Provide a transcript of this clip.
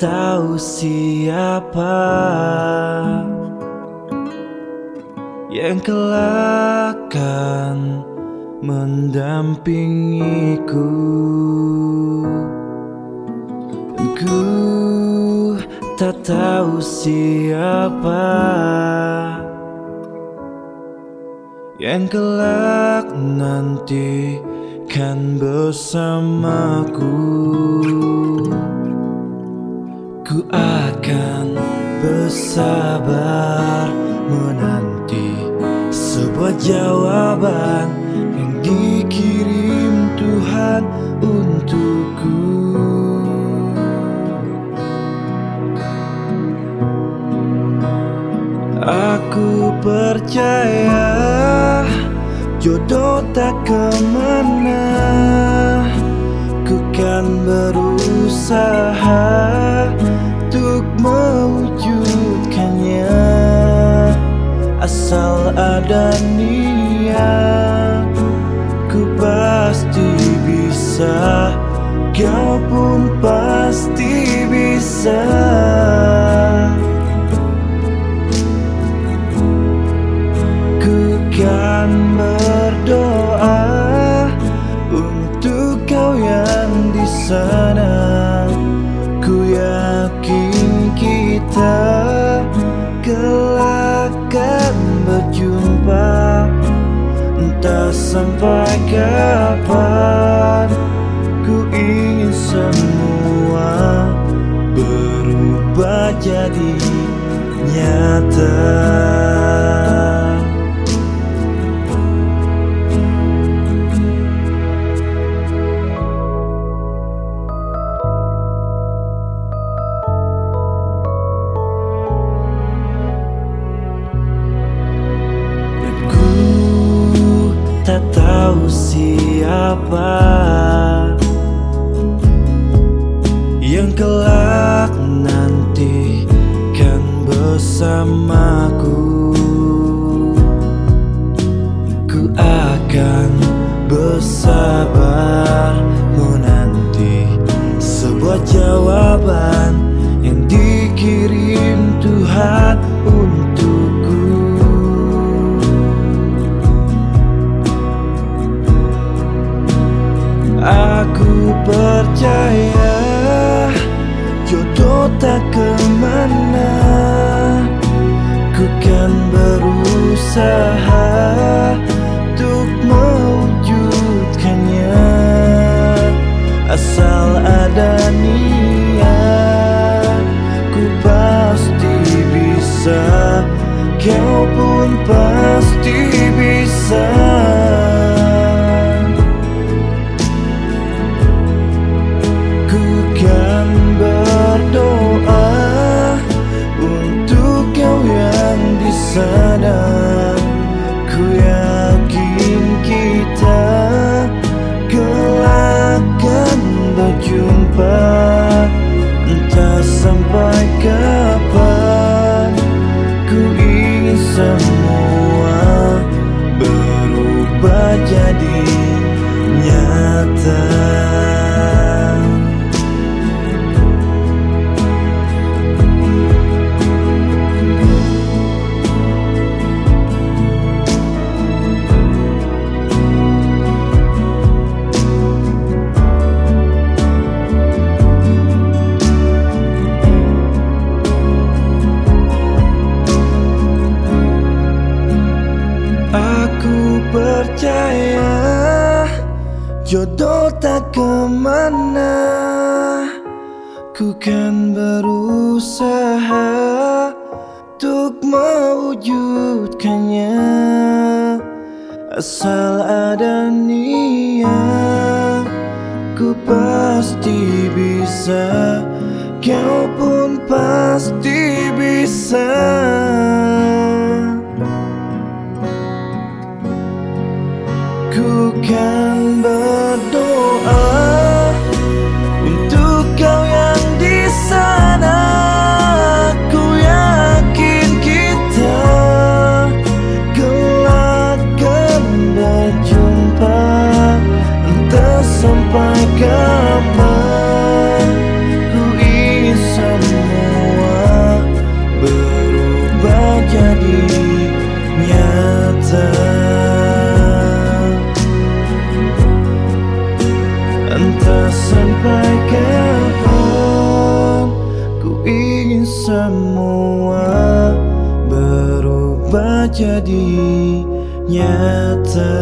tahu siapa yang kelak mendampingiku. Dan ku tak tahu siapa yang kelak nanti kan bersamaku. Ku akan bersabar menanti sebuah jawaban yang dikirim Tuhan untukku. Aku percaya jodoh tak ke mana Ku kan berusaha untuk mewujudkannya. Asal ada niat Ku pasti bisa. Kau pun pasti bisa sana Ku yakin kita kelak berjumpa Entah sampai kapan. Ku ingin semua berubah jadi nyata niat Ku pasti bisa Kau pun pasti bisa Ku kan berdoa untuk kau yang di sana. Jodoh tak ke mana Ku kan berusaha untuk mewujudkannya. Asal ada niat Ku pasti bisa. Kau pun pasti bisa. Ku kan berdoa jadi nyata